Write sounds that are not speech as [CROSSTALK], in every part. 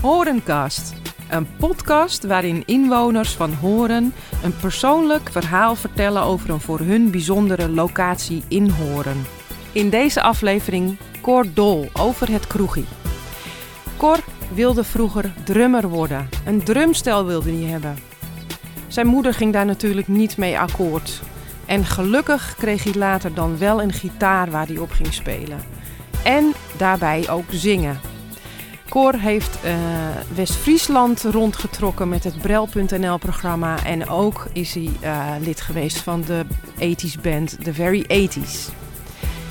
Horencast. Een podcast waarin inwoners van Horen een persoonlijk verhaal vertellen over een voor hun bijzondere locatie in Horen. In deze aflevering Cor Dol over het kroegie. Cor wilde vroeger drummer worden. Een drumstel wilde hij hebben. Zijn moeder ging daar natuurlijk niet mee akkoord. En gelukkig kreeg hij later dan wel een gitaar waar hij op ging spelen. En daarbij ook zingen. Cor heeft uh, West-Friesland rondgetrokken met het Brel.nl-programma. En ook is hij uh, lid geweest van de 80s band The Very 80s.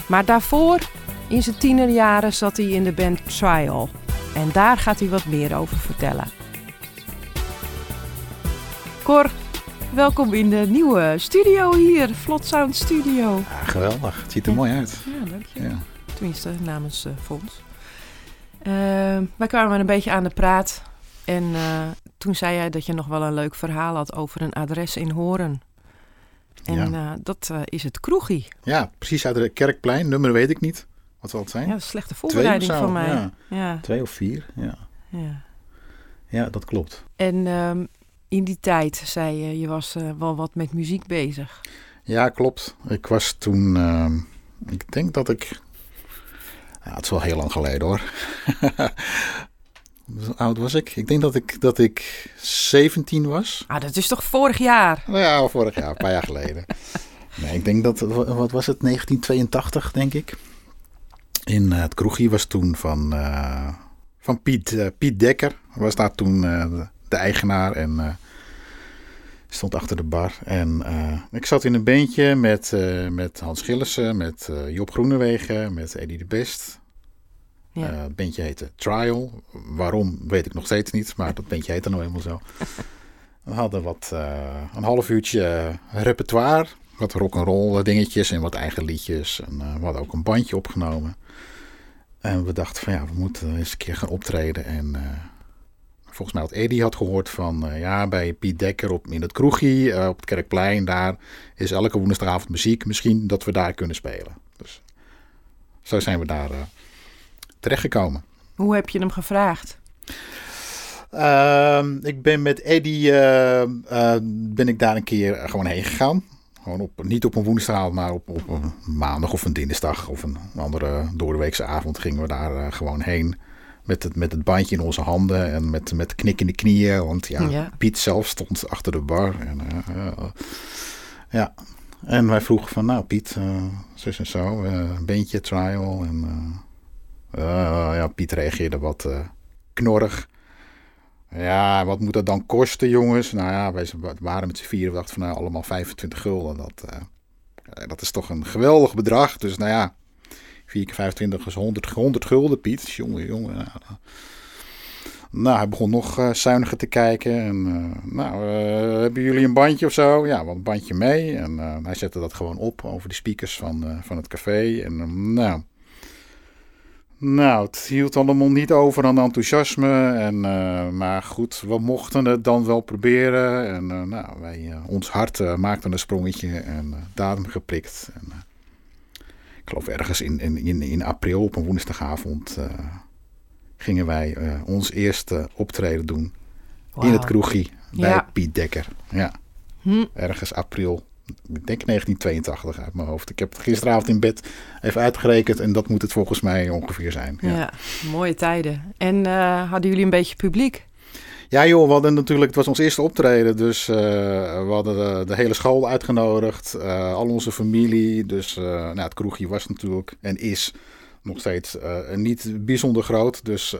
Maar daarvoor, in zijn tienerjaren, zat hij in de band Trial. En daar gaat hij wat meer over vertellen. Cor, welkom in de nieuwe studio hier, Vlot Sound Studio. Ja, geweldig, het ziet er Ja. mooi uit. Ja, dank je. Ja. Tenminste, namens uh, Fons. Uh, wij kwamen een beetje aan de praat. En uh, toen zei jij dat je nog wel een leuk verhaal had over een adres in Horen. En Ja. uh, dat uh, is het kroegie. ja, precies uit de Kerkplein. Nummer weet ik niet. Wat zal het zijn? Ja, dat is een slechte voorbereiding van mij. Ja. Ja, Twee of vier, ja. ja. Ja, dat klopt. En um, in die tijd zei je, je was wel wat met muziek bezig. Ja, klopt. Ik was toen, uh, ik denk dat ik, ja, het is wel heel lang geleden hoor. [LAUGHS] Hoe oud was ik? Ik denk dat ik, dat ik 17 was. Ah, dat is toch vorig jaar? Nou ja, vorig jaar, een paar jaar geleden. [LAUGHS] Nee, ik denk dat, wat was het, 1982 denk ik. In uh, het kroegie was toen van, uh, van Piet, uh, Piet Dekker. Was daar toen de, de, eigenaar en stond achter de bar. En ik zat in een beentje met, met Hans Gillissen, met Job Groenewegen, met Eddie de Best. Ja. het bandje heette Trial. Waarom weet ik nog steeds niet, maar dat bandje heette nou eenmaal zo. [LAUGHS] We hadden wat, een half uurtje repertoire. Wat rock'n'roll dingetjes en wat eigen liedjes. En we hadden ook een bandje opgenomen. En we dachten van ja, we moeten eens een keer gaan optreden. En uh, volgens mij had Eddie had gehoord van uh, ja, bij Piet Dekker op, in het kroegie uh, op het Kerkplein. Daar is elke woensdagavond muziek. Misschien dat we daar kunnen spelen. Dus zo zijn we daar terechtgekomen. Hoe heb je hem gevraagd? Uh, ik ben met Eddie ben ik daar een keer gewoon heen gegaan. Gewoon op, niet op een woensdag, maar op, op een maandag of een dinsdag of een andere doordeweekse avond gingen we daar gewoon heen. Met het, met het bandje in onze handen en met, met knik in de knieën. Want ja, ja. Piet zelf stond achter de bar. En, uh, uh, ja. en wij vroegen van, nou Piet, zus en zo, een beentje, trial. En ja, Piet reageerde wat knorrig. Ja, wat moet dat dan kosten, jongens? Nou ja, wij waren met z'n vieren. We dachten van nou, allemaal 25 gulden. Dat, uh, dat is toch een geweldig bedrag. Dus nou ja, 4 keer 25 is 100, 100 gulden, Piet. Jongen, jongen. Nou, nou, hij begon nog uh, zuiniger te kijken. En, uh, nou, hebben jullie een bandje of zo? Ja, wat een bandje mee. En hij zette dat gewoon op over de speakers van, van het café. En nou... Nou, het hield allemaal niet over aan enthousiasme. En, maar goed, we mochten het dan wel proberen. En nou, wij, ons hart maakte een sprongetje en datum geprikt. En, ik geloof ergens in, in, in april op een woensdagavond gingen wij ons eerste optreden doen. Wow. In het kroegie bij ja. Piet Dekker. Ja, hm. ergens april ik denk 1982 uit mijn hoofd. Ik heb het gisteravond in bed even uitgerekend en dat moet het volgens mij ongeveer zijn. Ja, ja mooie tijden. En uh, hadden jullie een beetje publiek? Ja joh, we hadden natuurlijk, het was ons eerste optreden, dus uh, we hadden de, de, hele school uitgenodigd, uh, al onze familie. Dus nou, het kroegje was natuurlijk en is nog steeds niet bijzonder groot. Dus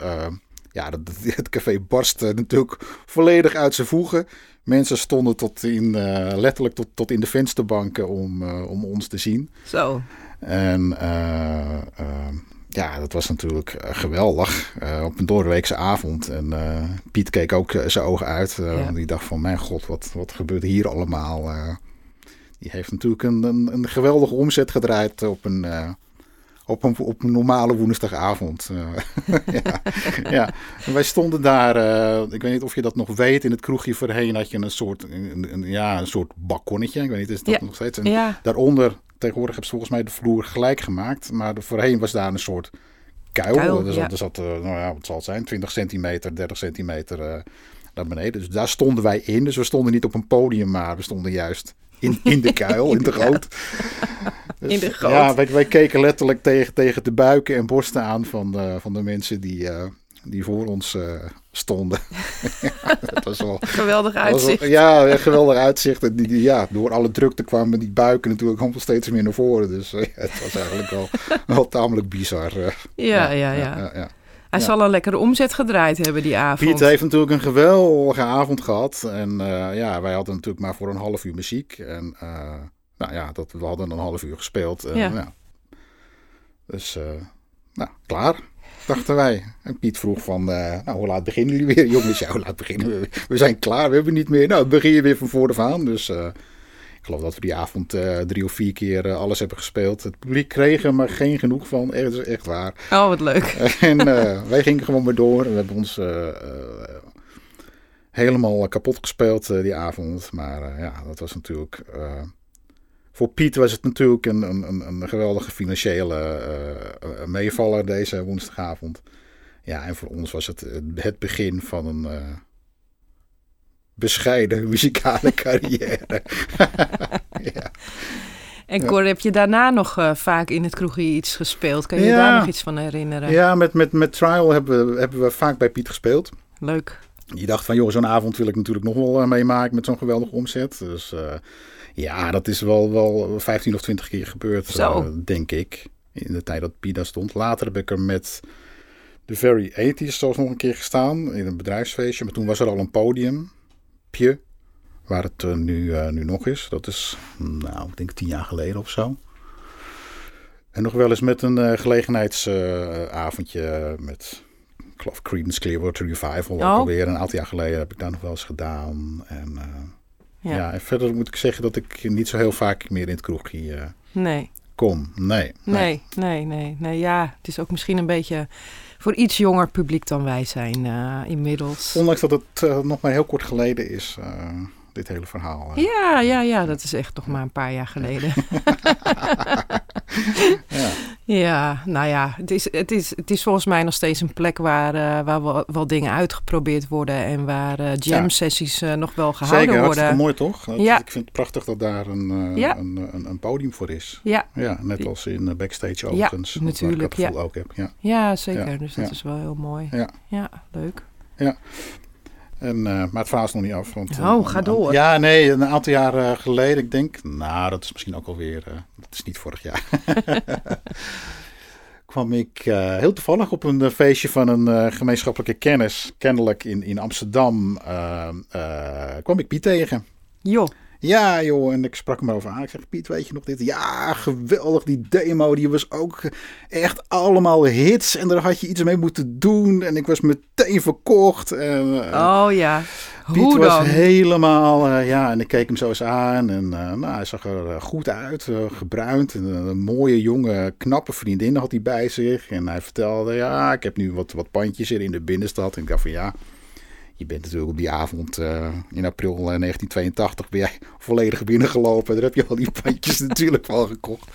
ja, het, [LAUGHS] het café barstte natuurlijk volledig uit zijn voegen. Mensen stonden tot in, uh, letterlijk tot, tot in de vensterbanken om, uh, om ons te zien. Zo. En uh, ja, dat was natuurlijk geweldig. op een doordeweekse avond. En Piet keek ook zijn ogen uit. Ja. Die dacht van, mijn god, wat, wat gebeurt hier allemaal? die heeft natuurlijk een, een, een, geweldige omzet gedraaid op een op een, op een normale woensdagavond. Uh, [LAUGHS] ja, ja. En wij stonden daar, uh, ik weet niet of je dat nog weet, in het kroegje voorheen had je een soort, een, een, ja, een soort balkonnetje. Ik weet niet, is dat ja. nog steeds? En ja. daaronder, tegenwoordig hebben ze volgens mij de vloer gelijk gemaakt, maar voorheen was daar een soort kuil. Kuil, er zat, er zat eh, nou ja, wat zal het zijn, 20 centimeter, 30 centimeter eh, naar beneden. Dus daar stonden wij in. Dus we stonden niet op een podium, maar we stonden juist in, in de kuil, in de [LAUGHS] goot. Dus, In de goot. Ja, wij, wij keken letterlijk tegen, tegen de buiken en borsten aan van de, van de mensen die, eh, die voor ons eh, stonden. [LAUGHS] ja, was wel... [LAUGHS] Geweldig wel- uitzicht. ja, geweldig uitzicht. En die, die- ja, door alle drukte kwamen die buiken natuurlijk allemaal steeds meer naar voren. Dus eh, [LAUGHS] het was eigenlijk wel, wel tamelijk bizar. eh. Ja, ja, ja. ja, ja. Hij Ja. zal een lekkere omzet gedraaid hebben die avond. Piet heeft natuurlijk een geweldige avond gehad. En eh, ja, wij hadden natuurlijk maar voor een half uur muziek. En nou ja, dat, we hadden een half uur gespeeld. En, Ja. ja. Dus, nou, klaar, dachten wij. En Piet vroeg van, eh, nou, hoe laat beginnen jullie weer? [LAUGHS] Jongens, ja, hoe laat beginnen we? We zijn klaar, we hebben niet meer. Nou, begin je weer van voor af aan. Dus eh, ik geloof dat we die avond eh, drie of vier keer alles hebben gespeeld. Het publiek kreeg er maar geen genoeg van. Echt, is echt waar. Oh, wat leuk. [LAUGHS] En wij gingen gewoon maar door. We hebben ons helemaal kapot gespeeld die avond. Maar ja, dat was natuurlijk... voor Piet was het natuurlijk een, een, een, een geweldige financiële eh, eh, meevaller deze woensdagavond. Ja, en voor ons was het eh, het begin van een bescheiden [LAUGHS] muzikale carrière. [LAUGHS] ja. En Cor, heb je daarna nog vaak in het kroegje iets gespeeld? Kan je je daar nog iets van herinneren? ja, met, met, met Trial hebben we, hebben we vaak bij Piet gespeeld. Leuk. Je dacht van, joh, zo'n avond wil ik natuurlijk nog wel eh, meemaken met zo'n geweldige omzet. Dus eh, ja, dat is wel, wel 15 of 20 keer gebeurd, Zo. eh, denk ik. In de tijd dat Pida stond. Later heb ik er met de Very 80s zelfs nog een keer gestaan in een bedrijfsfeestje. Maar toen was er al een podium, Pje, waar het nu, nu nog is. Dat is, nou, ik denk tien jaar geleden of zo. En nog wel eens met een gelegenheidsavondje met, ik geloof, Creedence Clearwater Revival. Ook Oh. alweer een aantal jaar geleden heb ik daar nog wel eens gedaan. En eh, Ja. ja. en verder moet ik zeggen dat ik niet zo heel vaak meer in het kroegje eh, Nee, kom. Nee. nee, nee, nee, nee. Ja, het is ook misschien een beetje voor iets jonger publiek dan wij zijn eh, inmiddels. Ondanks dat het nog maar heel kort geleden is, dit hele verhaal. Ja, ja, ja, dat is echt nog maar een paar jaar geleden. [LAUGHS] Ja. Ja, [LAUGHS] nou ja, het is, het is, het is volgens mij nog steeds een plek waar, eh, waar wel, wel dingen uitgeprobeerd worden en waar eh, jam Ja. sessies eh, nog wel gehouden Zeker, worden. mooi toch? Ja. Ik vind het prachtig dat daar een, Ja. een, een, een podium voor is. Ja, Ja, net als in backstage overigens. waar natuurlijk, Ik dat gevoel ja. ook heb. Ja. ja zeker. Ja, Dus dat ja. is wel heel mooi. Ja. ja leuk. En, eh, maar het verhaal is nog niet af. Want, Oh, ga door. Ja, nee, een aantal jaar geleden, ik denk, nou, dat is misschien ook alweer, eh dat is niet vorig jaar. [LAUGHS] kwam ik heel toevallig op een feestje van een gemeenschappelijke kennis, kennelijk in, in Amsterdam, kwam ik Piet tegen. Joh, Ja, joh, en ik sprak hem over aan. Ik zeg, Piet, weet je nog dit? Ja, geweldig, die demo, die was ook echt allemaal hits. En daar had je iets mee moeten doen. En ik was meteen verkocht. En, eh, oh ja. Piet Hoe was dan? helemaal, eh, ja, en ik keek hem zo eens aan. En eh, nou, hij zag er goed uit, gebruind. En, een mooie, jonge, knappe vriendin had hij bij zich. En hij vertelde, ja, ik heb nu wat, wat pandjes hier in de binnenstad. En ik dacht van, ja, je bent natuurlijk op die avond eh, in april eh, 1982 ben jij volledig binnengelopen. Daar heb je al die pandjes [LAUGHS] natuurlijk wel gekocht.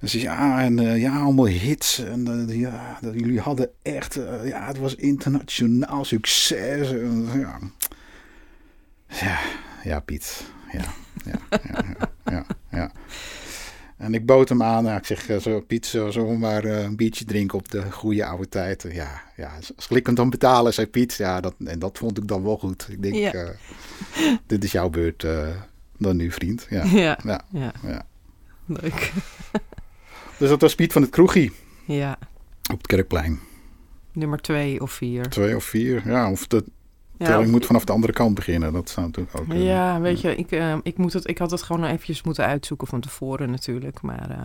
Zei, ja, en eh, ja, allemaal hits. En eh, ja, dat jullie hadden echt, ja, het was internationaal succes. Ja. ja, ja, Piet. Ja, ja, ja, ja, ja. En ik bood hem aan. Nou, ik zeg, eh, zo, Piet, zo, maar eh, een biertje drinken op de goede oude tijd. Ja, ja, als ik hem dan betalen, zei Piet. Ja, dat, en dat vond ik dan wel goed. Ik denk, Ja. eh, dit is jouw beurt dan nu, vriend. Ja, [LAUGHS] Ja, ja, ja, ja. leuk. [LAUGHS] Dus dat was Piet van het kroegie Ja, op het Kerkplein. nummer twee of vier. Twee of vier. Ja, of de Ja, moet vanaf de andere kant beginnen. Dat zou natuurlijk ook kunnen. Ja, weet je, ik, eh, ik, moet het, ik had het gewoon eventjes moeten uitzoeken van tevoren natuurlijk. Maar eh,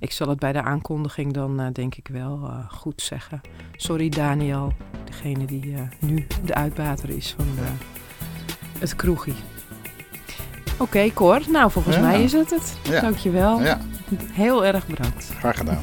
ik zal het bij de aankondiging dan eh, denk ik wel eh, goed zeggen. Sorry Daniel, degene die eh, nu de uitbater is van eh, het kroegie. Oké, Cor. Nou, volgens Ja. mij is het het. Ja. Dankjewel. Ja, Heel erg bedankt. graag gedaan.